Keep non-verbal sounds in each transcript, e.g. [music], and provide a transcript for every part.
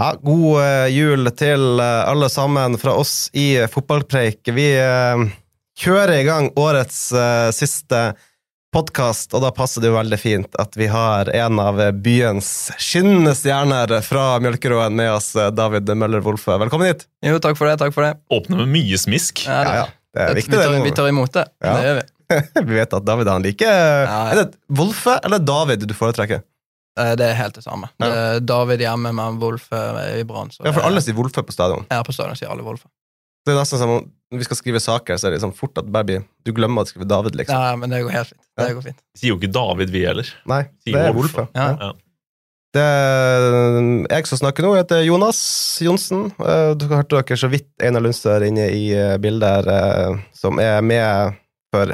Ja, god eh, jul til eh, alle sammen fra oss i Fotballpreik. Vi eh, kjører i gang årets siste podkast, og da passer det jo veldig fint at vi har en av byens skinnende stjerner fra Mjølkeråen med oss, David Møller Wolfe. Velkommen hit! Jo, takk for det. takk for det. Åpner med mye smisk. Ja, Ja, ja. Det er det- viktig, vi, tar, vi tar imot det. Ja. Det gjør vi. [laughs] Vi vet at David han liker ja. Er det Wolfe eller David du foretrekker? Eh, Det er helt det samme. Ja. Det er David hjemme, men Wolf er i Brann. Ja, for alle sier Wolfe på stadion. Ja, på stadion sier alle Wolf. Det er nesten som om når vi skal skrive saker, så er det liksom fort at baby, Du glemmer å skrive David, liksom. Ja, men det går helt fint. Det Ja. går fint. Sier jo ikke David, vi heller. Nei, det er Wolfe. Wolfe. Ja. Ja. Det er jeg som snakker nå, heter Jonas Johnsen. Du Dere hørte dere så vidt Einar Lundstør inne i eh, bildet her, eh, som er med for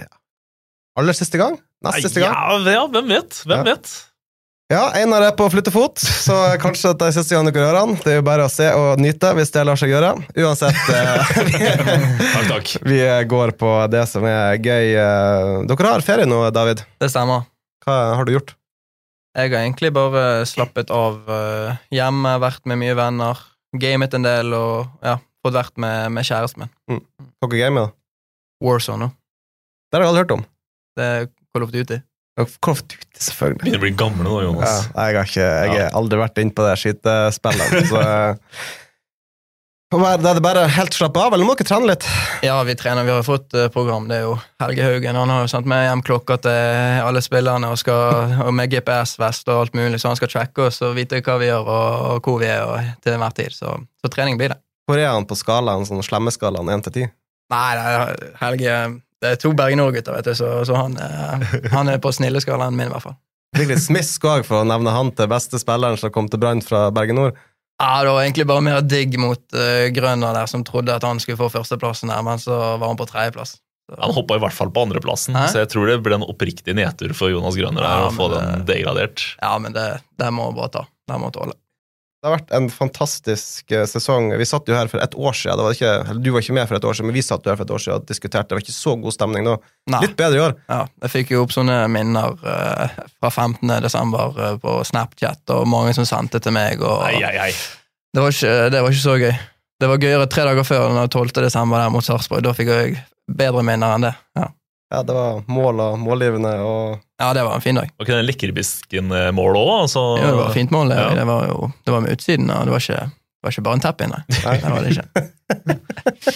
aller siste gang? Nest siste gang? Ja, ja, hvem vet? Hvem Ja. vet? Ja, Einar er på flyttefot, så kanskje det er siste gang dere hører han. Det er jo bare å se og nyte hvis det lar seg gjøre. Uansett, [laughs] eh, Takk, takk. vi går på det som er gøy. eh. Dere har ferie nå, David. Det stemmer. Hva har du gjort? Jeg har egentlig bare slappet av eh, hjemme, vært med mye venner, gamet en del og ja, fått vært med, med kjæresten min. Hva er gamet, da? Warzone. Det har jeg aldri hørt om. Det er Call of Duty. Call of Duty, selvfølgelig. Begynner å bli gamle nå, Ja, Jonas. jeg har ikke, jeg har Ja. aldri vært inne på det så Da er det bare helt slappe av, eller må dere trene litt? Ja, vi trener. Vi har fått eh, program. Det er jo Helge Haugen. Han har jo sendt med hjem klokka til alle spillerne og, skal, og med GPS-vest og alt mulig, så han skal tracke oss og vite hva vi gjør og, og hvor vi er og, til enhver tid. Så, så trening blir det. Hvor er han på skalaen, sånn slemmeskalaen 1 til 10? Nei, det er, Helge Det er to Bergen Nord-gutter, vet du, så, så han, han er på snilleskalaen min, i hvert fall. Virkelig smisk òg, for å nevne han til beste spilleren som kom til Brann fra Bergen Nord. Ja, Det var egentlig bare mer digg mot uh, Grønner der, som trodde at han skulle få førsteplassen der, men så var han på tredjeplass. Han hoppa i hvert fall på andreplassen, Hæ? så jeg tror det ble en oppriktig nedtur for Jonas Grønner der, Ja, å få det, den degradert. Ja, men det, det må bare ta. Det må tåle. Det har vært en fantastisk eh, sesong. Vi satt jo her for et år siden. Det var ikke, eller du var ikke med for et år siden, men vi satt jo her for et år siden og diskuterte. Det var ikke så god stemning da. Nei. Litt bedre i år. Ja, jeg fikk jo opp sånne minner uh, fra 15. desember uh, på Snapchat, og mange som sendte til meg, og ei, ei, ei. det, var ikke, det var ikke så gøy. Det var gøyere tre dager før, den 12. desember der mot Sarpsborg. Da fikk jeg bedre minner enn det. Ja, Ja, det var mål og målgivende og ja det var en fin dag. Var ikke den Lekkerbisken-målet òg? Altså, Jo, det var fint mål. Det, Ja. det var jo det var med utsiden, og det var ikke, det var ikke bare en tepp inne. nei. Det var det ikke.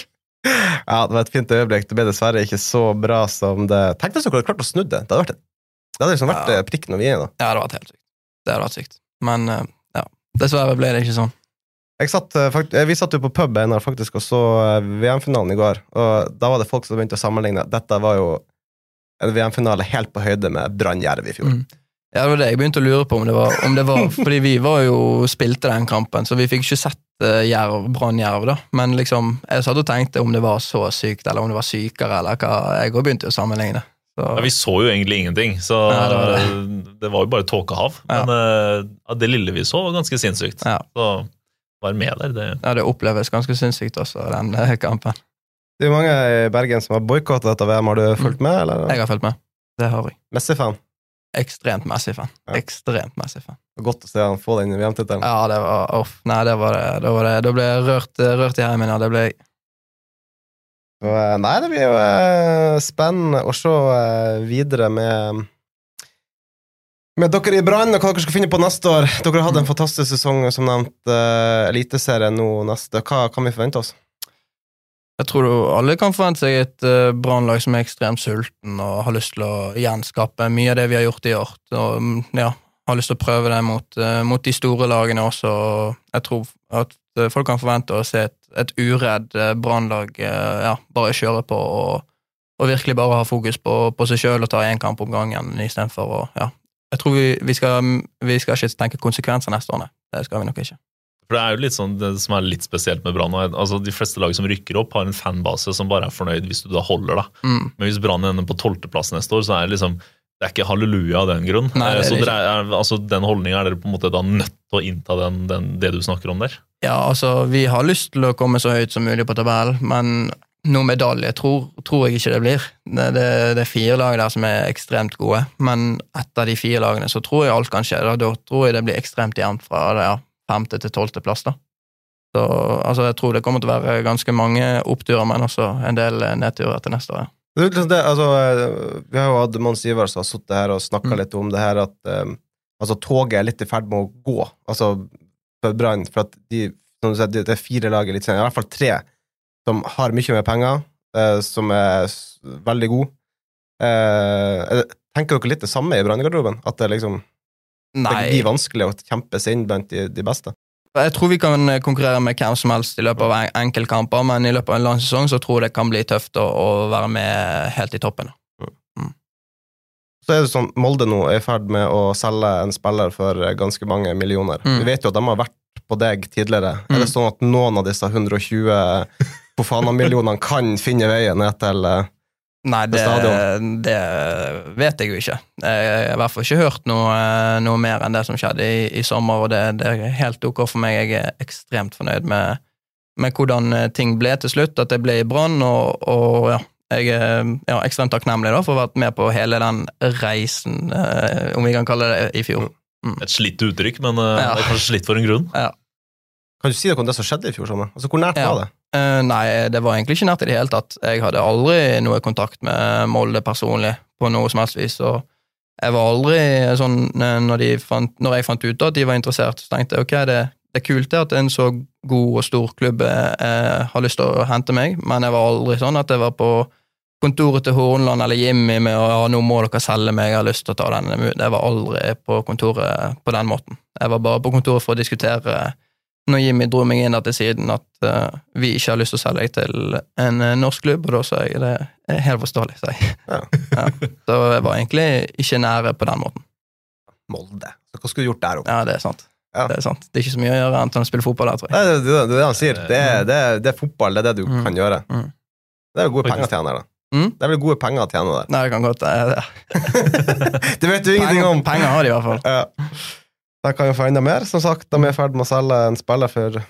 [laughs] Ja, det var et fint øyeblikk. Det ble dessverre ikke så bra som det Tenk hvis så hadde klart å snu det. Det hadde, vært det hadde liksom vært Ja. eh, prikken over i-en. Ja, det hadde vært helt sykt. Det hadde vært sykt. Men eh, ja, dessverre ble det ikke sånn. Jeg satt, eh, eh, vi satt jo på pub Einar, faktisk og så eh, VM-finalen i går, og da var det folk som begynte å sammenligne. Dette var jo en VM-finale helt på høyde med Brann-Jerv i fjor. Mm. Ja, det var det jeg begynte å lure på om det var, om det var [laughs] Fordi vi var jo spilte den kampen, så vi fikk ikke sett uh, Brann-Jerv, da. Men liksom, jeg satt og tenkte om det var så sykt, eller om det var sykere, eller hva. Jeg òg begynte å sammenligne. Så, Ja, vi så jo egentlig ingenting, så ja, det var det [laughs] var jo bare tåkehav. Ja. Men uh, det lille vi så, var ganske sinnssykt. Ja. Så var med der, det ja, det oppleves ganske sinnssykt også, den eh, kampen. Det er jo mange i Bergen som har boikotta dette VM. Har du fulgt med, eller? Jeg har fulgt med. Det har jeg. Messi-fan. Ekstremt Messi-fan. Ja. Ekstremt Messi-fan. Godt å se han få den VM-tittelen. Ja, det var off. Nei, det var det. Da, var det, da ble jeg rørt, rørt i heimen, ja. Det ble jeg. Eh, Nei, det blir jo eh, spennende å se eh, videre med med dere i Brann og hva dere skal finne på neste år. Dere har hatt en fantastisk sesong, som nevnt. Eliteserien nå neste. Hva kan vi forvente oss? Jeg tror alle kan forvente seg et uh, Brannlag som er ekstremt sulten og har lyst til å gjenskape mye av det vi har gjort i år. Og, mm, ja, har lyst til å prøve det mot, uh, mot de store lagene også. og Jeg tror at uh, folk kan forvente å se et, et uredd uh, Brannlag ja, bare kjøre på og, og virkelig bare ha fokus på, på seg sjøl og ta én kamp om gangen istedenfor å ja. Jeg tror vi, vi, skal, vi skal ikke tenke konsekvenser neste år, nei. Det skal vi nok ikke. For det er jo litt sånn, det som er litt spesielt med Brann. altså De fleste lag som rykker opp, har en fanbase som bare er fornøyd hvis du da holder. da. Mm. Men hvis Brann ender på tolvteplass neste år, så er det liksom det er ikke halleluja av den grunn. Nei, det Eh, så er, altså Den holdninga er dere på en måte da nødt til å innta den, den, det du snakker om der? Ja, altså, vi har lyst til å komme så høyt som mulig på tabellen, men noe medalje tror, tror jeg ikke det blir. Det, det, det er fire lag der som er ekstremt gode, men etter de fire lagene så tror jeg alt kan skje. Da, da tror jeg det blir ekstremt jevnt fra det, ja, femte til tolvte plass. da. Så altså, jeg tror det kommer til å være ganske mange oppturer, men også en del nedturer til neste år. ja. Det det, altså, vi har jo hatt Mons Ivar som har sittet her og snakka Mm. litt om det her at um, altså, toget er litt i ferd med å gå, altså for Brann. For at de, som du sier, det er fire lag i Eliteserien, i hvert fall tre, som har mye mer penger, uh, som er veldig gode. Er tenker dere litt det samme i Brann-garderoben? At det liksom det blir vanskelig å kjempe seg inn blant de, de beste? jeg tror vi kan konkurrere med hvem som helst i løpet av en- enkeltkamper, men i løpet av en lang sesong så tror jeg det kan bli tøft å, å være med helt i toppen. Så er det sånn, Molde nå er i ferd med å selge en spiller for eh, ganske mange millioner. Mm. Vi vet jo at de har vært på deg tidligere. Er Mm. det sånn at noen av disse 120 Fofana-millionene [laughs] kan finne veien ned til eh, Nei, det, det vet jeg jo ikke. Jeg har i hvert fall ikke hørt noe, noe mer enn det som skjedde i, i sommer, og det, det er helt ok for meg. Jeg er ekstremt fornøyd med, med hvordan eh, ting ble til slutt, at det ble i Brann, og, og ja, jeg er ja, ekstremt takknemlig da, for å ha vært med på hele den reisen, eh, om vi kan kalle det, i fjor. Et slitt uttrykk, men eh, Ja. det er kanskje slitt for en grunn. Kan du si noe om det som skjedde i fjor sommer? Altså, Hvor nært Ja. var det? Eh, nei, det var egentlig ikke nært i det hele tatt. Jeg hadde aldri noe kontakt med Molde personlig på noe som helst vis. Og jeg var aldri sånn eh, når, fant, når jeg fant ut at de var interessert, så tenkte jeg ok, det, det er kult at en så god og stor klubb eh, har lyst til å hente meg, men jeg var aldri sånn at jeg var på kontoret til Hornland eller Jimmy med å ja, nå må dere selge meg, jeg har lyst til å ta den. Jeg var aldri på kontoret på den måten. Jeg var bare på kontoret for å diskutere når Jimmy dro meg inn der til siden at uh, vi ikke har lyst til å selge deg til en uh, norsk klubb, og da sa jeg det er helt forståelig, sa jeg. Ja. [laughs] Ja. Så jeg var egentlig ikke nære på den måten. Molde. Så hva skulle du gjort der oppe? Ja, det er sant. Ja. Det er sant. Det er ikke så mye å gjøre enn å spille fotball der, tror jeg. Nei, det, det, det er det han sier. Det er, det, er, det er fotball, det er det du Mm. kan gjøre. Mm. Det er jo gode penger å tjene der, da. Mm? Det er vel gode penger å tjene der. Nei, det kan godt det. [laughs] [laughs] det vet du ingenting penger, om! penger har de i hvert fall. Ja. De kan jo få enda mer. Som sagt, de er i ferd med å selge en spiller for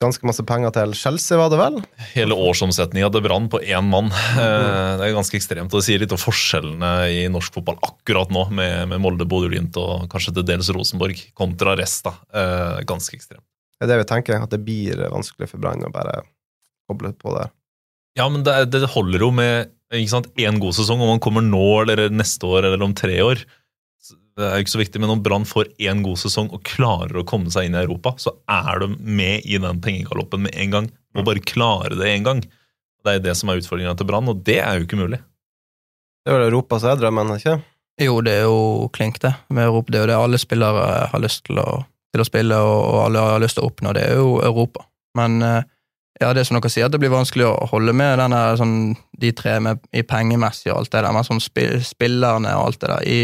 ganske masse penger til Chelsea, var det vel? Hele årsomsetninga til Brann på én mann. Mm. Eh, Det er ganske ekstremt. og Det sier litt om forskjellene i norsk fotball akkurat nå, med, med Molde, Bodø-Glimt og kanskje til dels Rosenborg, kontra resten. Eh, Ganske ekstremt. Det er det vi tenker, at det blir vanskelig for Brann å bare koble på der. Ja, men det, det holder jo med én god sesong, om man kommer nå eller neste år eller om tre år. Det er jo ikke så viktig, men om Brann får én god sesong og klarer å komme seg inn i Europa, så er de med i den pengegaloppen med en gang. Må bare klare det én gang. Det er det som er utfordringa til Brann, og det er jo ikke mulig. Det er vel Europa som er drømmen, ikke Jo, det er jo klink, det. Med Europa, det er jo det alle spillere har lyst til å, til å spille, og alle har lyst til å oppnå. Det er jo Europa. Men eh, ja, det som dere sier, at det blir vanskelig å holde med denne, sånn, de tre med, i pengemessig og alt det der, men sånn spill, spillerne og alt det der. I,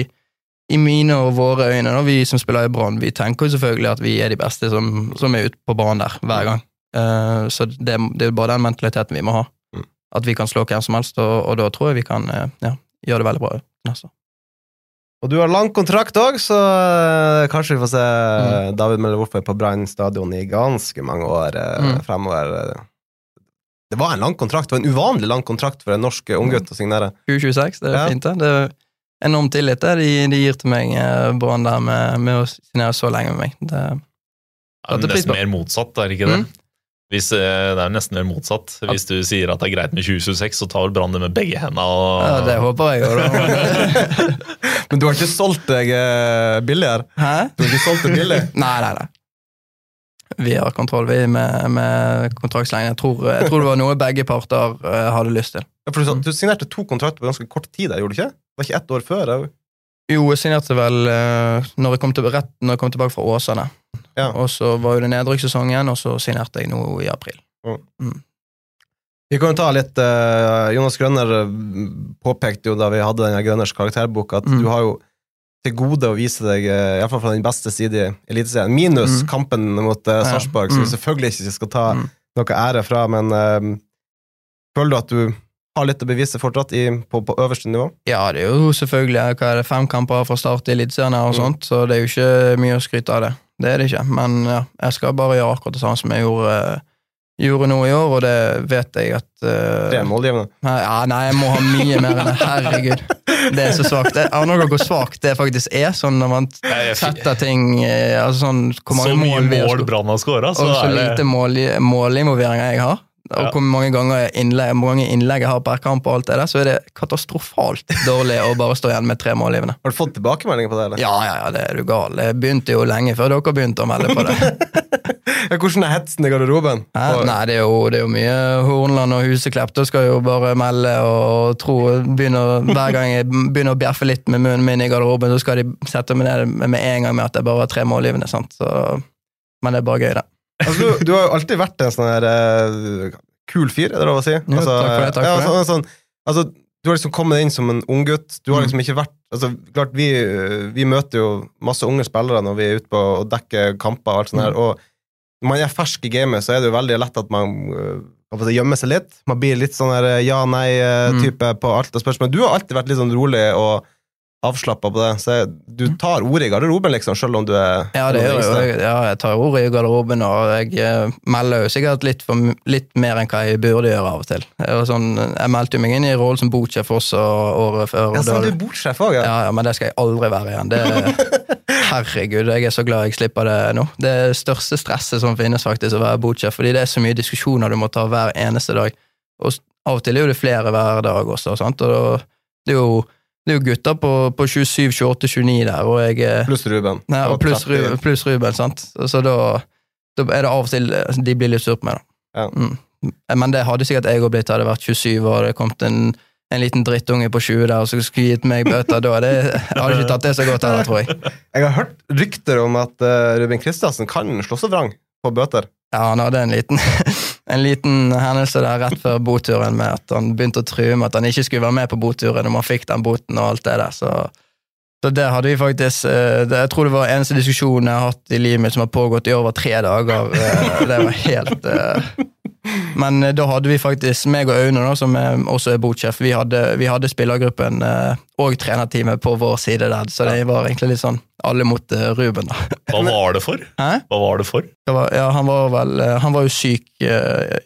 I mine og våre øyne, da, vi som spiller i Brann, vi tenker jo selvfølgelig at vi er de beste som, som er ute på banen der, hver gang. Uh, så det, det er bare den mentaliteten vi må ha. Mm. At vi kan slå hvem som helst, og, og da tror jeg vi kan eh, ja, gjøre det veldig bra neste år. Og du har lang kontrakt òg, så eh, kanskje vi får se Mm. David Melle-Wolfe på Brann stadion i ganske mange år eh, Mm. fremover. Det var en lang kontrakt, det var en uvanlig lang kontrakt for en norsk unggutt å signere. 2026, det er Ja. fint, det. Det enorm tillit det de, de gir til meg, eh, Brann, der med, med å signere så lenge med meg. Det, Ja, men Setter nesten mer motsatt, er det ikke det? Mm. Hvis, eh, det er nesten mer motsatt. Hvis du sier at det er greit med 2026, så tar vel Brann det med begge hendene. Og... ja, det håper jeg jo. [laughs] Men du har ikke solgt deg eh, billigere? Hæ? Du har ikke solgt deg billig? [laughs] Nei, nei, nei. Vi har kontroll, vi, med, med kontraktslengden. Jeg, tror- jeg tror det var noe begge parter hadde lyst til. Ja, for du, sa- du signerte to kontrakter på ganske kort tid, der, gjorde du ikke? Det var ikke ett år før? Jeg... Jo, jeg signerte vel uh, når jeg kom, til, rett, når jeg kom tilbake fra Åsane. Ja. Og så var jo det nedrykkssesongen, og så signerte jeg nå i april. Vi kan jo ta litt uh, Jonas Grønner eh, påpekte jo da vi hadde denne Grønners karakterbok, at Mm. du har jo til gode å vise deg uh, iallfall fra den beste side i Eliteserien. Minus Mm. kampen mot uh, Ja. Sarpsborg, som vi Mm. selvfølgelig ikke skal ta Mm. noe ære fra, men uh, føler du at du har litt å bevise fortsatt i, på, på øverste nivå? Ja, det er jo selvfølgelig hva er det, fem kamper fra start i Eliteserien og sånt, Mm. så det er jo ikke mye å skryte av det. Det er det ikke, men ja, jeg skal bare gjøre akkurat det samme som jeg gjorde, gjorde nå i år, og det vet jeg at Det Tre målgivende. Nei, ja, nei, jeg må ha mye mer enn det. Herregud. Det er så svakt. Jeg aner dere hvor svakt det faktisk er, sånn når man setter ting eh, altså sånn, Hvor mange Så mye mål Brann har skåra, så og så er det lite mål, målinvolveringer jeg har. Og hvor mange ganger innlegg, mange innlegg jeg har per kamp, og alt det der, så er det katastrofalt dårlig å bare stå igjen med tre målgivende. Har du fått tilbakemeldinger på det? eller? Ja, ja, ja, det er du gal. Det begynte jo lenge før dere begynte å melde på det. [laughs] Ja, Hvordan er hetsen i garderoben? Hæ? Nei, det er, jo, det er jo mye Hornland og Huseklepp. Da skal jo bare melde og tro begynner, Hver gang jeg begynner å bjeffe litt med munnen min i garderoben, så skal de sette meg ned med en gang med at det bare har tre målgivende. sant? Så, men det er bare gøy, det. Altså, du, du har jo alltid vært en sånn her eh, kul fyr, er det lov å si? Jo, altså, takk for det, takk for det. Sånn, sånn, altså, du har liksom kommet inn som en unggutt. Du har Mm. liksom ikke vært altså, klart, vi, vi møter jo masse unge spillere når vi er ute på å dekke kamper og alt sånt her, Mm. og når man er fersk i gamet, så er det jo veldig lett at man si, gjemmer seg litt. Man blir litt sånn her Mm. ja-nei-type på alt av spørsmål. Du har alltid vært litt sånn rolig og avslappa på det, så jeg, du tar ordet i garderoben, liksom, selv om du er Ja, det gjør jeg. Ja, jeg tar ordet i garderoben, og jeg eh, melder jo sikkert litt, for, litt mer enn hva jeg burde gjøre av og til. Er sånn, jeg meldte meg inn i rollen som botsjef også året før. Ja, sånn, da- er du bordsjef òg, ja. Ja, ja, men det skal jeg aldri være igjen. Det, [laughs] herregud, jeg er så glad jeg slipper det nå. Det største stresset som finnes, faktisk, å være botsjef, fordi det er så mye diskusjoner du må ta hver eneste dag. Og av og til er det flere hver dag også, sant? og det, er jo, det er jo gutter på, på 27, 28, 29 der, og jeg er- Pluss Ruben. Nei, og pluss Ruben, pluss Ruben, sant? Så da, da er det av og til de blir litt sur på meg, da. Ja. Mm. Men det hadde sikkert jeg òg blitt, hadde vært 27 og det kommet en, en liten drittunge på 20 der og så skulle gitt meg bøter. Da Det, jeg jeg hadde ikke tatt det så godt heller, tror jeg. Jeg har hørt rykter om at uh, Ruben Kristiansen kan slå seg vrang på bøter. Ja, han hadde en liten, en liten hendelse der rett før boturen med at han begynte å true med at han ikke skulle være med på boturen når man fikk den boten og alt det der. Så, så det hadde vi faktisk eh, det, Jeg tror det var eneste diskusjonen jeg har hatt i livet mitt som har pågått i over tre dager. eh, Det var helt eh, Men eh, da hadde vi faktisk, meg og Aune, da, som er, også er botsjef, vi hadde, vi hadde spillergruppen eh, og trenerteamet på vår side der, så det var egentlig litt sånn alle mot eh, Ruben, da. [laughs] Hva var det for? Hæ? Hva var det for? Det var, ja, han var vel Han var jo syk uh,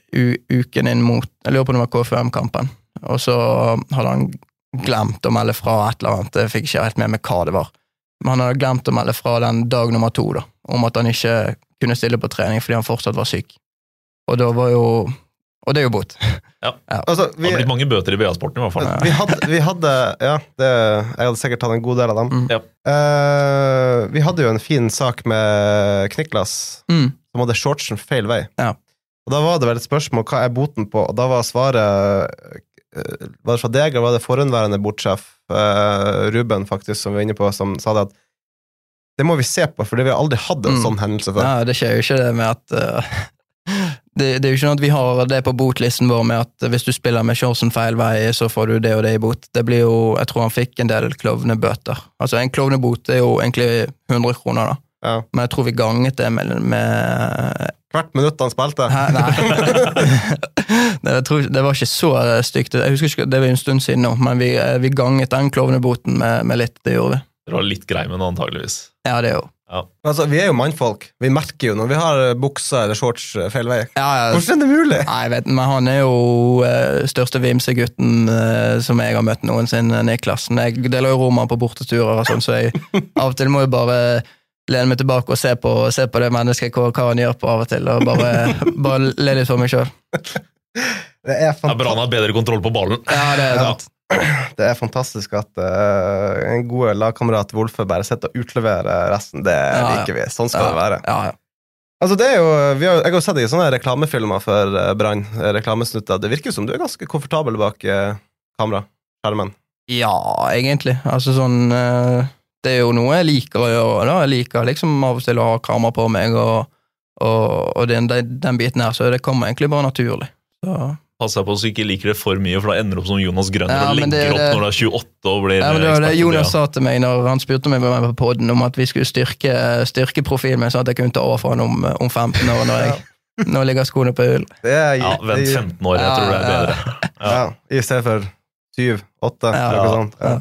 uken inn mot Jeg lurer på om det var KFUM-kampen. Og så hadde han glemt å melde fra et eller annet. Jeg fikk ikke helt med meg hva det var. Men han hadde glemt å melde fra den dag nummer to, da, om at han ikke kunne stille på trening fordi han fortsatt var syk. Og da var jo Og det er jo bot. [laughs] Altså, Det har blitt mange bøter i BA-sporten, i hvert fall. vi, hadde, vi hadde Ja, det, jeg hadde sikkert tatt en god del av dem. Mm. Ja. Uh, vi hadde jo en fin sak med Kniklas, Mm. som hadde shortsen feil vei. Ja. Og Da var det vel et spørsmål hva er boten på, og da var svaret eh, Var det fra deg, eller var det forhåndværende bortsjef, uh, Ruben, faktisk, som vi var inne på, som sa det at det må vi se på, for vi har aldri hatt en Mm. sånn hendelse før. Ja, det skjer jo ikke det med at det, det er jo ikke sånn at vi har det på botlisten vår med at hvis du spiller med shortsen feil vei, så får du det og det i bot. Det blir jo, Jeg tror han fikk en del klovnebøter. Altså, en klovnebot er jo egentlig 100 kroner, da. Ja. Men jeg tror vi ganget det med, med Hvert minutt han spilte. Hæ? Nei. [laughs] det, jeg tror, det var ikke så stygt. Jeg husker ikke, Det var en stund siden nå, men vi, vi ganget den klovneboten med, med litt. Det gjorde vi. Dere var litt grei med den, antageligvis. Ja, det er jo. Altså, vi er jo mannfolk. Vi merker jo når vi har bukser eller shorts eh, feil vei. Ja, ja, Hvordan er det mulig? Nei, jeg vet, men han er jo uh, største vimsegutten uh, som jeg har møtt noensinne, Niklas. Men Jeg deler jo romer på borteturer og sånn, så jeg [laughs] av og til må jeg bare lene meg tilbake og se på, se på det mennesket, hva, hva han gjør på av og til, og bare, [laughs] bare le litt for meg sjøl. Det er, Ja, fanta Brann har bedre kontroll på ballen. Ja, det er Ja. [clears throat] det er fantastisk at uh, en god lagkamerat Wolfe bare sitter og utleverer resten. Det Ja, liker vi. Sånn skal Ja, det være. Ja, ja. Altså, det er jo, vi har, jeg har jo sett i sånne reklamefilmer for uh, Brann. eh, Reklamesnutter. Det virker jo som du er ganske komfortabel bak uh, kamera. Skjermen. Ja, egentlig. Altså sånn uh, Det er jo noe jeg liker å gjøre. da. Jeg liker liksom av og til å ha kamera på meg, og, og, og den, den, den biten her, så det kommer egentlig bare naturlig. Så passer på så du ikke liker det for mye, for da ender du opp som Jonas Grønner Ja, og ligger det opp det- når du er 28 og blir Ja, men det var det Jonas sa til meg når han spurte meg på podden om at vi skulle styrke, styrke profilen min, sånn at jeg kunne ta over for han om, om 15 år, når, jeg, Nå ligger skoene på hull. Ja, vent 15 år, jeg tror det er Ja, ja. bedre. [laughs] Ja, I stedet for syv, åtte, Ja, noe sånt. Ja. ja.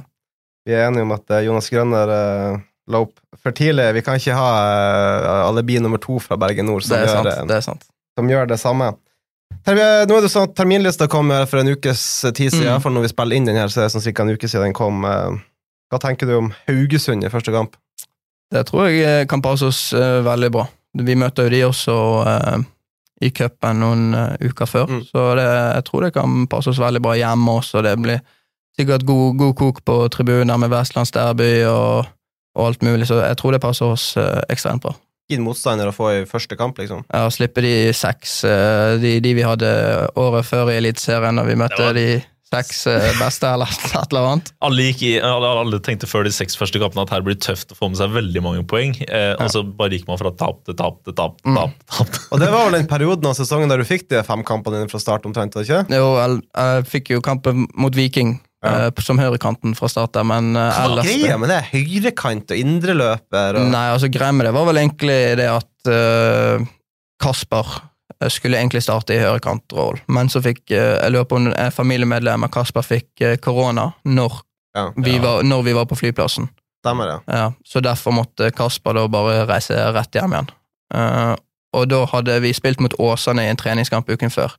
Vi er enige om at eh, Jonas Grønner uh, la opp for tidlig. Vi kan ikke ha uh, alibi nummer to fra Bergen Nord som, Det er gjør, sant. det er sant. som gjør det samme. Nå er det sånn at Terminlista kom for en ukes tid siden, Mm. for når vi spiller inn den her, så er det sånn cirka en uke siden den kom. eh. Hva tenker du om Haugesund i første kamp? Det tror jeg eh, kan passe oss uh, veldig bra. Vi møter jo de også uh, i cupen noen uh, uker før, Mm. så det, jeg tror det kan passe oss veldig bra hjemme også. Det blir sikkert god, god kok på tribuner med vestlandsderby og, og alt mulig, så jeg tror det passer oss eh, ekstremt bra. Fin motstander å få i første kamp, liksom. Ja, Å slippe de seks, eh, de, de vi hadde året før i Eliteserien, når vi møtte var- de seks eh, beste, eller et eller annet. Alle, gikk i, alle, alle tenkte før de seks første kampene at her blir det tøft å få med seg veldig mange poeng. Eh, Og så bare gikk man fra tap til tap til tap Mm. tap. tap. Og det var vel den [laughs] perioden av sesongen der du fikk de fem kampene dine fra start, omtrent, ikke? Jo, jeg, jeg fikk jo kampen mot Viking Ja. eh, som høyrekanten fra start der, men eh, Hva er greia med det? Høyrekant og indreløper og Nei, altså greia med det var vel egentlig det at uh, Kasper skulle egentlig starte i høyrekantroll, men så fikk jeg lurer på om en familiemedlem av Kasper fikk korona når, Ja, vi Ja. var- når vi var på flyplassen. stemmer det. Ja, så derfor måtte Kasper da bare reise rett hjem igjen. Og da hadde vi spilt mot Åsane i en treningskamp uken før.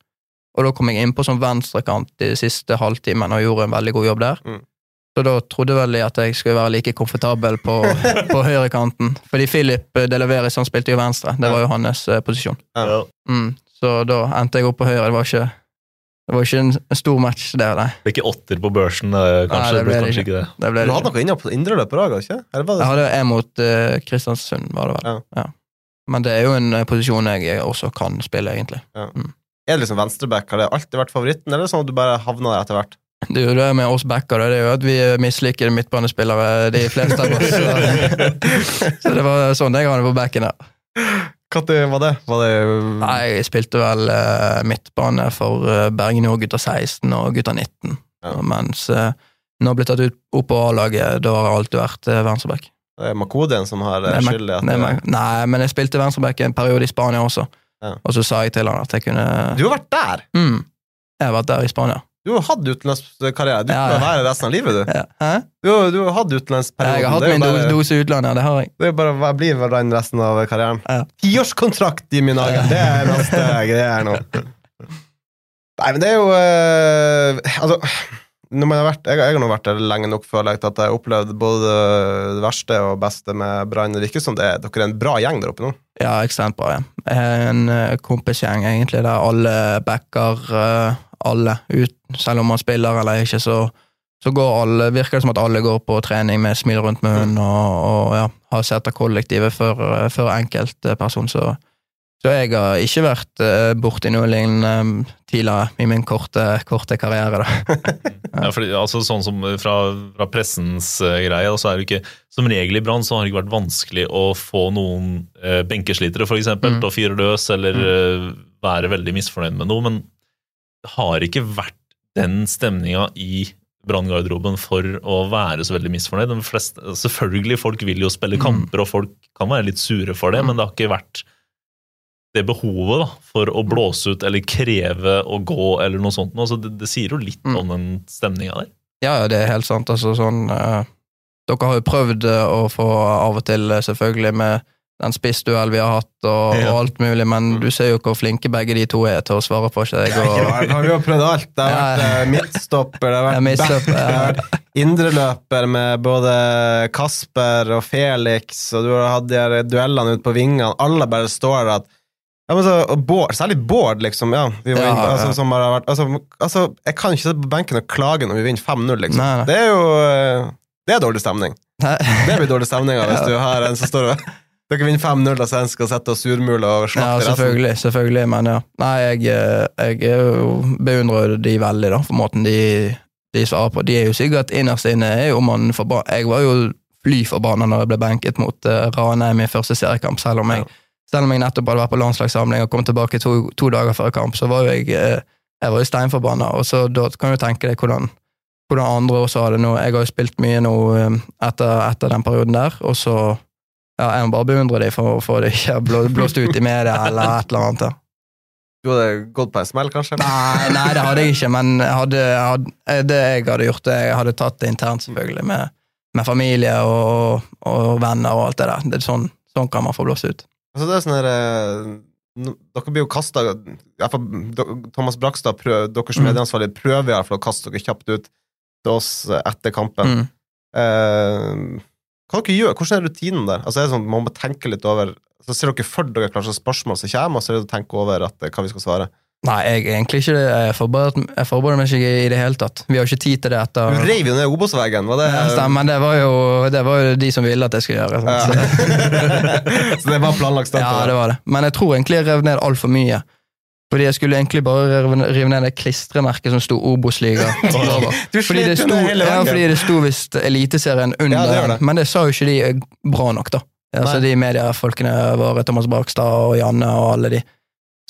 Og da kom jeg innpå som venstrekant de siste halvtimen og gjorde en veldig god jobb der. Mm. Så da trodde vel de at jeg skulle være like komfortabel på, [laughs] på høyrekanten. Fordi Philip Deleveris Delaveris han spilte jo venstre, det var jo hans eh, posisjon. Ja. Mm, så da endte jeg opp på høyre. Det var ikke, det var ikke en, en stor match, der, Nei. Det ble ikke åtter på børsen, eh, kanskje. Nei, det det ble det ikke. det. Det ble Du hadde noe inne på indreløper òg, ikke? Eller var det Jeg hadde en mot eh, Kristiansund, var det vel. Ja. Ja. Men det er jo en eh, posisjon jeg også kan spille, egentlig. Er det liksom venstreback? Har det alltid vært favoritten, eller er sånn at du bare havna der etter hvert? Det er jo det med oss backer, det er jo at vi misliker midtbanespillere, de fleste av oss. Så, [laughs] så det var sånn jeg hadde på backen der. Når var det? Var det Nei, jeg spilte vel uh, midtbane for uh, Bergen Nord gutta 16 og gutta 19. Ja. Mens uh, når jeg ble tatt ut opp på A-laget, da har jeg alltid vært uh, venstreback. det er Makodien som har eh, skyld i at Nei, men jeg spilte venstreback en periode i Spania også. Ja. Og så sa jeg til han at jeg kunne Du har vært der! mm, Jeg har vært der i Spania. Du har hatt utenlandskarriere. Du Ja, ja. være resten av livet, du. Ja. Hæ? Du, du har hatt utenlandsperioden. Jeg har hatt min bare- dose, utlandet, det har jeg. Det er bare å bli den resten av karrieren. Ja. i min hage! Det er neste [laughs] greier nå. Nei, men det er jo eh, Altså, har vært, jeg, jeg har nå vært der lenge nok, føler jeg, til at jeg har opplevd både det verste og beste med Brann. Det virker som det er, dere er en bra gjeng der oppe nå. Ja, ekstremt bra. Ja. En eh, kompisgjeng egentlig, der alle backer eh, alle, ut, selv om man spiller eller ikke, så, så alle, virker det som at alle går på trening med smil rundt munnen og, og ja, har sett av kollektivet før, eh, før enkeltperson. Så, så jeg har ikke vært uh, borti noe lignende eh, tidligere i min korte, korte karriere. Da. [laughs] Ja, fordi, altså, sånn som fra, fra pressens uh, greie, så er det ikke Som regel i Brann så har det ikke vært vanskelig å få noen uh, benkeslitere, eksempel, Mm. til å fyre løs eller uh, være veldig misfornøyd med noe, men det har ikke vært den stemninga i branngarderoben for å være så veldig misfornøyd. De fleste, selvfølgelig, folk vil jo spille Mm. kamper, og folk kan være litt sure for det, men det har ikke vært det behovet da, for å blåse ut eller kreve å gå eller noe sånt. Altså, det, det sier jo litt Mm. om den stemninga der. Ja, ja, det er helt sant. Altså, sånn, eh, dere har jo prøvd eh, å få av og til, eh, selvfølgelig, med den spissduell vi har hatt, og, Ja. og alt mulig, men du ser jo hvor flinke begge de to er til å svare på seg. Ja, Og, har vi jo prøvd alt. Det har vært eh, midtstopper, det har vært Ja, back, det har vært indreløper med både Kasper og Felix, og du har hatt de her duellene ute på vingene. Alle bare står der at ja, men så, Bård, Særlig Bård, liksom. Ja, vi var Ja, inne, altså, ja. som har vært, altså, altså, jeg kan ikke sitte på benken og klage når vi vinner 5-0, liksom. Nei, nei. Det er jo eh, Det er dårlig stemning. Nei. Det blir dårlig stemning av hvis [laughs] Ja. du har en som står og Dere vinner 5-0, og så en skal sitte og surmule og Ja, slakte resten. selvfølgelig, selvfølgelig, men ja. Nei, jeg, eh, jeg er beundrer de veldig, da, for måten de, de svarer på. De er jo sikkert innerst inne er jo man forbanna. Jeg var jo fly forbanna når jeg ble benket mot uh, Ranheim i første seriekamp, selv om jeg selv om jeg nettopp hadde vært på landslagssamling og kom tilbake to, to dager før kamp, så var jeg eh, Jeg var jo steinforbanna, og så da kan du tenke deg hvordan, hvordan andre også har det nå. Jeg har jo spilt mye nå eh, etter, etter den perioden der, og så ja, Jeg må bare beundre dem for, for det ikke blå, blåst ut i media eller et eller annet. Ja. Du hadde gått på en smell, kanskje? Nei, nei, det hadde jeg ikke, men jeg hadde, hadde, det jeg hadde gjort, det, jeg hadde tatt det internt, selvfølgelig, med, med familie og, og, venner og alt det der. Det sånn, sånn kan man få blåst ut. Altså, det er sånn eh, Dere blir jo kasta Thomas Brakstad, prøv, deres Mm. medieansvarlige, prøver i hvert fall å kaste dere kjapt ut til oss eh, etter kampen. Mm. Eh, hva dere gjør? Hvordan er rutinen der? Altså, er sånn, Man må tenke litt over Så Ser dere for dere hva slags spørsmål som kommer, og så er det å tenke over at, eh, hva vi skal svare? Nei, jeg er egentlig ikke det. Jeg forbereder, meg ikke i det hele tatt. Vi har ikke tid til det etter Du rev reiv jo ned Obos-veggen, var det Ja, stemmer, men det var, jo, det var jo de som ville at jeg skulle gjøre. Ja. Så, [laughs] så det var planlagt stunt? ja, det var det. Men jeg tror egentlig jeg rev ned altfor mye. Fordi jeg skulle egentlig bare rive ned det klistremerket som sto Obos-liga [laughs] over. Fordi det sto, ja, fordi det sto visst Eliteserien under, Ja, det det. men det sa jo ikke de bra nok, da. Altså, de mediefolkene våre, Thomas Brakstad og Janne og alle de.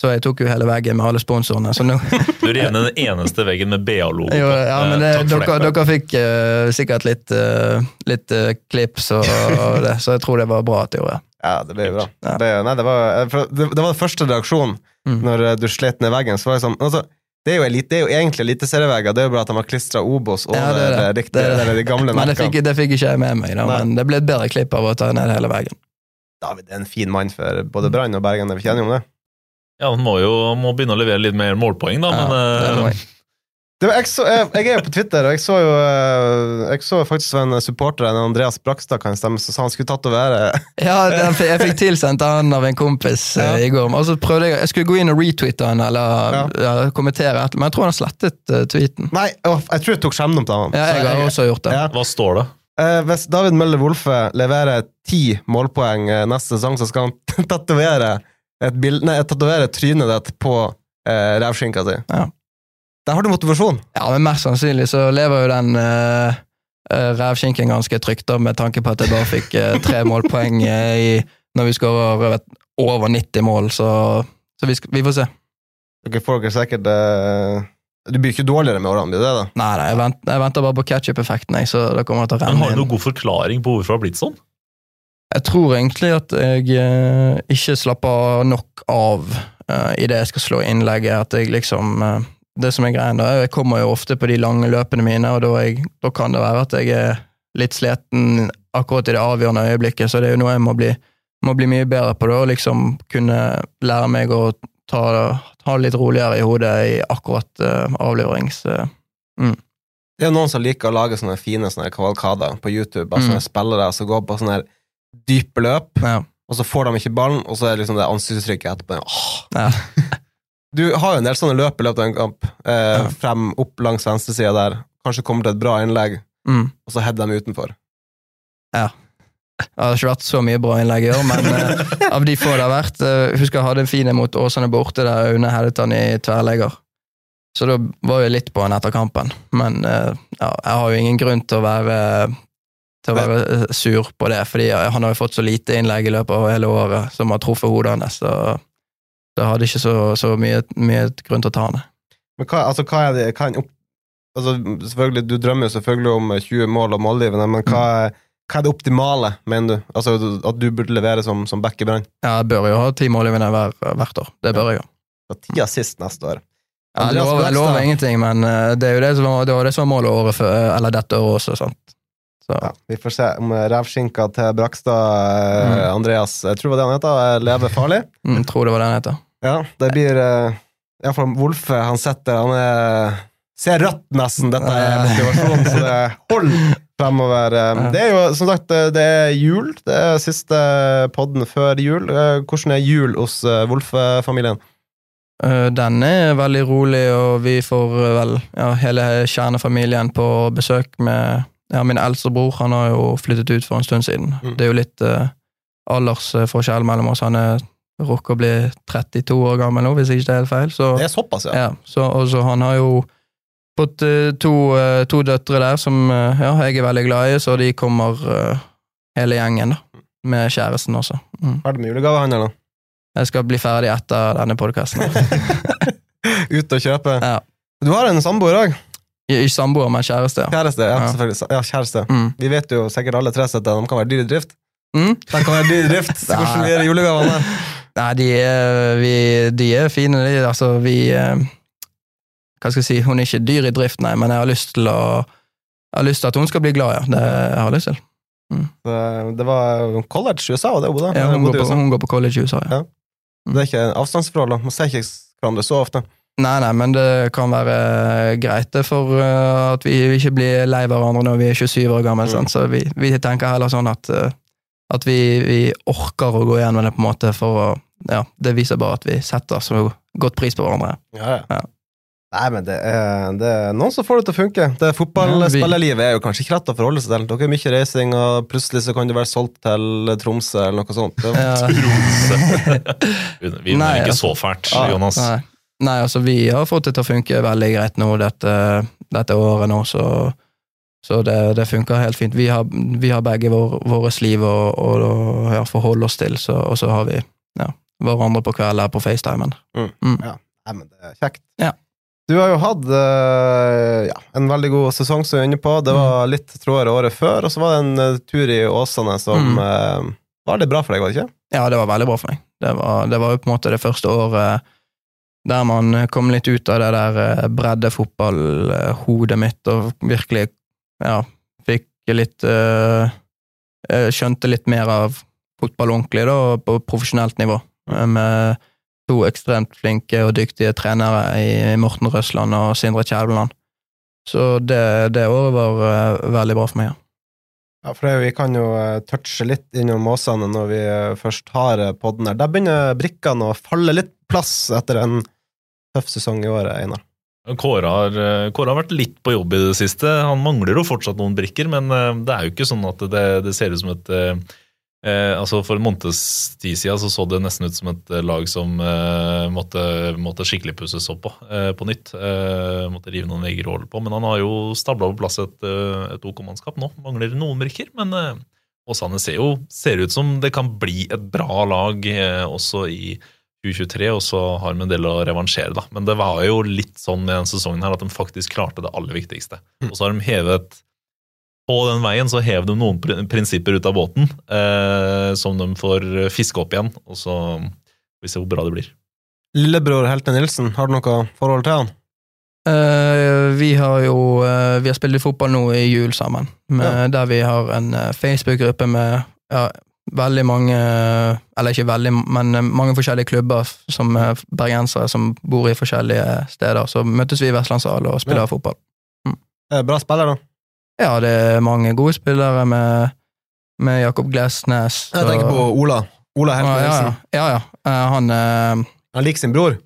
Så jeg tok jo hele veggen med alle sponsorene. Så nå, Du rev ned den eneste veggen med BA-logo ja, men det, Eh, Takk for dere, det. dere fikk uh, sikkert litt, uh, litt uh, klips og, og [laughs] det, så jeg tror det var bra at jeg gjorde det. Ja, det ble jo bra. Ja. Det, nei, det, var, det, det var den første reaksjonen Mm. når du slet ned veggen. Så var jeg sånn altså, det, er jo elite, det er jo egentlig eliteserievegger, det er jo bare at de har klistra Obos over Ja, det er det. eh, riktig, Det er det. de gamle [laughs] Men det fikk, det fikk ikke jeg med meg, da, men det ble et bedre klipp av å ta ned hele veggen. David er en fin mann for både Brann og Bergen, er vi kjenner jo om det? Ja, Han må jo må begynne å levere litt mer målpoeng, da, Ja, men må eh, var, jeg, så, jeg, jeg er jo på Twitter, og jeg så jo eh, Jeg så faktisk en supporter, en Andreas Brakstad, kan stemme, som sa han skulle tatovere [laughs] Ja, den, jeg fikk tilsendt han av en kompis eh, Ja. i går. Og så prøvde jeg Jeg skulle gå inn og retweete han eller Ja. ja, kommentere, men jeg tror han har slettet uh, tweeten. Nei, jeg tror jeg tok skjemmen til han. Ja, jeg har også gjort det. Ja. hva står det? Eh, hvis David Møller Wolfe leverer ti målpoeng neste sesong, så skal han [laughs] tatovere et bild- nei, tatovere trynet ditt på eh, revskinka si. Ja. Der har du motivasjon. Ja, men mest sannsynlig så lever jo den eh, revskinken ganske trygt, da, med tanke på at jeg bare fikk eh, tre [laughs] målpoeng eh, i, når vi skårer vet, over 90 mål, så, så vi, vi får se. Dere får dere sikkert eh, Du blir ikke dårligere med årene, blir det? da? Nei, nei, jeg, vent, jeg venter bare på ketchup-effekten, jeg, så det kommer til å Men Har du noen god forklaring på hvorfor det har blitt sånn? Jeg tror egentlig at jeg eh, ikke slapper nok av uh, i det jeg skal slå innlegget. At jeg liksom eh, Det som er greien, da, jeg kommer jo ofte på de lange løpene mine, og da, jeg, da kan det være at jeg er litt sliten akkurat i det avgjørende øyeblikket, så det er jo noe jeg må bli, må bli mye bedre på, da, og liksom kunne lære meg å ta, ta det litt roligere i hodet i akkurat uh, avleverings... eh, Det er jo noen som liker å lage sånne fine sånne kavalkader på YouTube. Mm. sånne spillere som går på sånne her dype løp, ja, og så får de ikke ballen, og så er det liksom det ansiktsuttrykket etterpå. Åh. ja. [laughs] Du har jo en del sånne løp i løpet av en kamp. Eh, Ja. Frem, opp langs venstresida der. Kanskje kommer til et bra innlegg, Mm. og så header de utenfor. Ja. Det har ikke vært så mye bra innlegg i år, men eh, [laughs] av de få det har vært eh, Husker jeg hadde en fin en mot Åsane borte, der Aune headet han i tverrlegger. Så da var jeg litt på han etter kampen. Men eh, ja, jeg har jo ingen grunn til å være til å være eh, sur på det, fordi han har jo fått så lite innlegg i løpet av hele året som har truffet hodet hans, så så jeg hadde ikke så, så mye, mye grunn til å ta han. Men hva, altså, hva er det hva er opp... Altså, Du drømmer jo selvfølgelig om 20 mål og målgivende, men hva er, hva er det optimale, mener du? Altså, At du burde levere som, som back i Brann? Ja, jeg bør jo ha ti målgivende hver, hvert år. Det bør jeg jo. Ti assist neste år. Ja, jeg lover, jeg lover ingenting, men eh, det er jo det som var, det var det som var målet året før, eh, eller dette året også. sant? Ja, vi får se om eh, revskinka til Brakstad, eh, Mm. Andreas Jeg tror det var det han heter, Leve lever farlig. mm, tror det var den heter. Ja, det blir Iallfall Wolfe, han sitter Han er ser rødt, nesten. Dette er motivasjonen, så det holder fremover. Eh, Det er jo som sagt eh, det er jul. Det er siste podden før jul. Eh, Hvordan er jul hos eh, Wolfe-familien? Eh, Den er veldig rolig, og vi får eh, vel ja, hele kjernefamilien på besøk med ja, min eldste bror. Han har jo flyttet ut for en stund siden. Mm. Det er jo litt eh, aldersforskjell mellom oss. Han er rokker å bli 32 år gammel nå, hvis ikke det er helt feil. Så, Det er såpass, ja. ja, så, og så han har jo fått eh, to, eh, to døtre der som eh, ja, jeg er veldig glad i, så de kommer eh, hele gjengen, da. Med kjæresten også. Mm. Ferdig med eller? Jeg skal bli ferdig etter denne podkasten. [laughs] Ut og kjøpe. Ja. Du har en samboer òg. Ikke samboer, men kjæreste. Ja. Kjæreste. Ja, Ja. selvfølgelig. Ja, kjæreste. Mm. Vi vet jo sikkert alle tre at de kan være dyre i drift. Mm? De kan være dyre i drift. [laughs] Hvordan blir julegavene? Nei, de er, vi, de er fine, de. Altså, vi eh, Hva skal jeg si? Hun er ikke dyr i drift, nei, men jeg har lyst til å Jeg har lyst til at hun skal bli glad, ja. Det jeg har jeg lyst til. Mm. Det var college i USA, og det bodde. Ja, hun, hun, går på, hun går på college i USA, ja. Det er ikke avstandsforhold. da. Man ser ikke hverandre så ofte. Nei, nei, men det kan være greit det for eh, at vi ikke blir lei hverandre når vi er 27 år gamle. Mm. Så vi, vi tenker heller sånn at, eh, at vi, vi orker å gå gjennom det, på en måte, for å Ja, det viser bare at vi setter så godt pris på hverandre. Ja, Ja. Nei, men det er, det er noen som får det til å funke. Det Fotballspillerlivet er jo kanskje ikke rett å forholde seg til. Dere er mye reising, og plutselig så kan du være solgt til Tromsø eller noe sånt. Ja. [laughs] Tromsø! Vi Nei, er ikke altså. så fælt, Jonas. Jonas. Nei. Nei, altså vi har fått det til å funke veldig greit nå dette, dette året nå, så, så det, det funker helt fint. Vi har, vi har begge vår, våres liv å, ja, forholde oss til, så, og så har vi ja, hverandre på kveld her på FaceTimen. Nei, men det er kjekt. Ja. Du har jo hatt uh, ja, en veldig god sesong, som du er inne på. Det var litt trådere året før, og så var det en uh, tur i Åsane som Mm. uh, var litt bra for deg, var det ikke? Ja, det var veldig bra for meg. Det var, det var jo på en måte det første året der man kom litt ut av det der eh, breddefotballhodet mitt, og virkelig ja, fikk litt eh, eh, Skjønte litt mer av fotball ordentlig, da, på profesjonelt nivå. eh, Med to ekstremt flinke og dyktige trenere i Morten Røsland og Sindre Kjelveland. Så det, det året var uh, veldig bra for meg, ja. Ja, for vi kan jo eh, touche litt innom Åsane når vi eh, først har eh, podden her. Der begynner brikkene å falle litt plass etter en tøff sesong i året, Einar. Kåre har, Kåre har vært litt på jobb i det siste. Han mangler jo fortsatt noen brikker, men det er jo ikke sånn at det, det ser ut som et eh, altså For en måneds tid siden så, så det nesten ut som et eh, lag som eh, måtte, måtte skikkelig pusses opp på eh, på nytt. Eh, måtte rive noen vegger og holde på, men han har jo stabla på plass et, eh, et OK mannskap nå. Mangler noen brikker, men Åsane ser jo ser ut som det kan bli et bra lag også i 2023, og så har de en del å revansjere, da. Men det var jo litt sånn i denne sesongen her at de faktisk klarte det aller viktigste. Og så har de hevet På den veien så hev de noen prinsipper ut av båten eh, som de får fiske opp igjen, og så får vi se hvor bra det blir. Lillebror Helte Nilsen, har du noe forhold til han? Uh, vi har jo uh, Vi har spilt fotball nå i jul sammen, med, der vi har en uh, Facebook-gruppe med ja, veldig mange Eller ikke veldig, men mange forskjellige klubber som er bergensere som bor i forskjellige steder. Så møtes vi i Vestlandshall og spiller Ja. fotball. Mm. Bra spiller, da. Ja, det er mange gode spillere med, med Jakob Glesnes. Jeg tenker på Ola. Ola Helte ja, ja, ja, ja. Eh, Han eh, Han liker sin bror.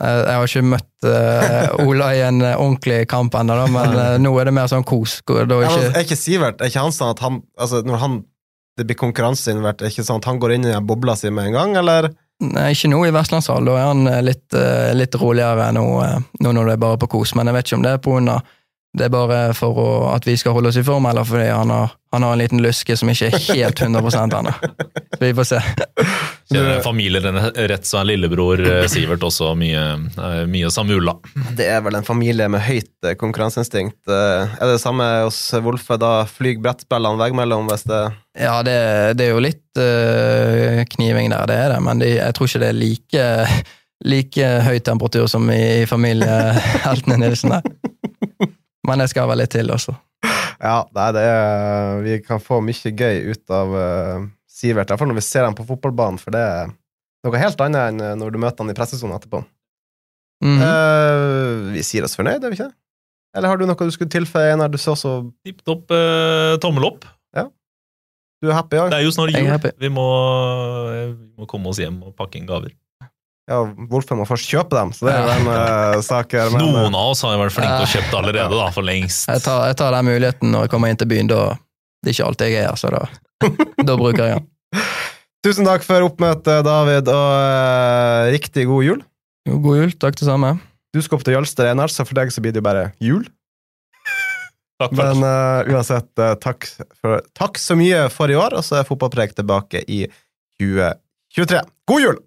Eh, Jeg har ikke møtt uh, Ola i en ordentlig kamp ennå, men uh, nå er det mer sånn kos. Da er Ja, ikke, er ikke Sivert Er ikke han sånn at han altså, Når han det blir konkurranseinvert, er ikke sånn at han går inn i den bobla si med en gang, eller? nei, ikke nå i Vestlandshall, da er han litt, uh, litt roligere nå, nå når det er bare på kos. Men jeg vet ikke om det er på av det er bare for å, at vi skal holde oss i form, eller fordi han har, han har en liten lyske som ikke er helt 100 ennå. Vi får se. Kjenner familien rett, så er lillebror eh, Sivert også mye, eh, mye samme ulla. Det er vel en familie med høyt eh, konkurranseinstinkt. Er det det samme hos Wolfe? Da flyr brettspillene veggimellom hvis det Ja, det, det er jo litt kniving der, det er det, men de, jeg tror ikke det er like, like høy temperatur som i, i familieheltene Nilsen. der. Men det skal vel litt til, også. Ja, nei, det er Vi kan få mye gøy ut av uh, Sivert, i hvert fall når vi ser ham på fotballbanen, for det er noe helt annet enn eh, når du møter han i pressesonen etterpå. Mhm. Uh, vi sier oss fornøyd, er vi ikke det? Eller har du noe du skulle tilføye, Einar? Du så så Tipp topp uh, tommel opp. Du er happy i? Det er jo snart jul. Vi må, vi må komme oss hjem og pakke inn gaver. Ja, hvorfor må først kjøpe dem, så det er den uh, [laughs] saken. men, eh, Noen av oss har jo vært flinke og kjøpt allerede, da, for lengst. Jeg tar, jeg tar den muligheten når jeg kommer inn til byen. Da, det er ikke alltid jeg er her, så da, [laughs] da bruker jeg den. Tusen takk for oppmøtet, David, og uh, riktig god jul. Jo, God jul. Takk, det samme. Du skal opp til Jølster, Einar, så for deg så blir det jo bare jul. [laughs] Takk takk. Men uh, uansett, eh, takk, for, takk så mye for i år, og så er Fotballpreik tilbake i 2023. God jul!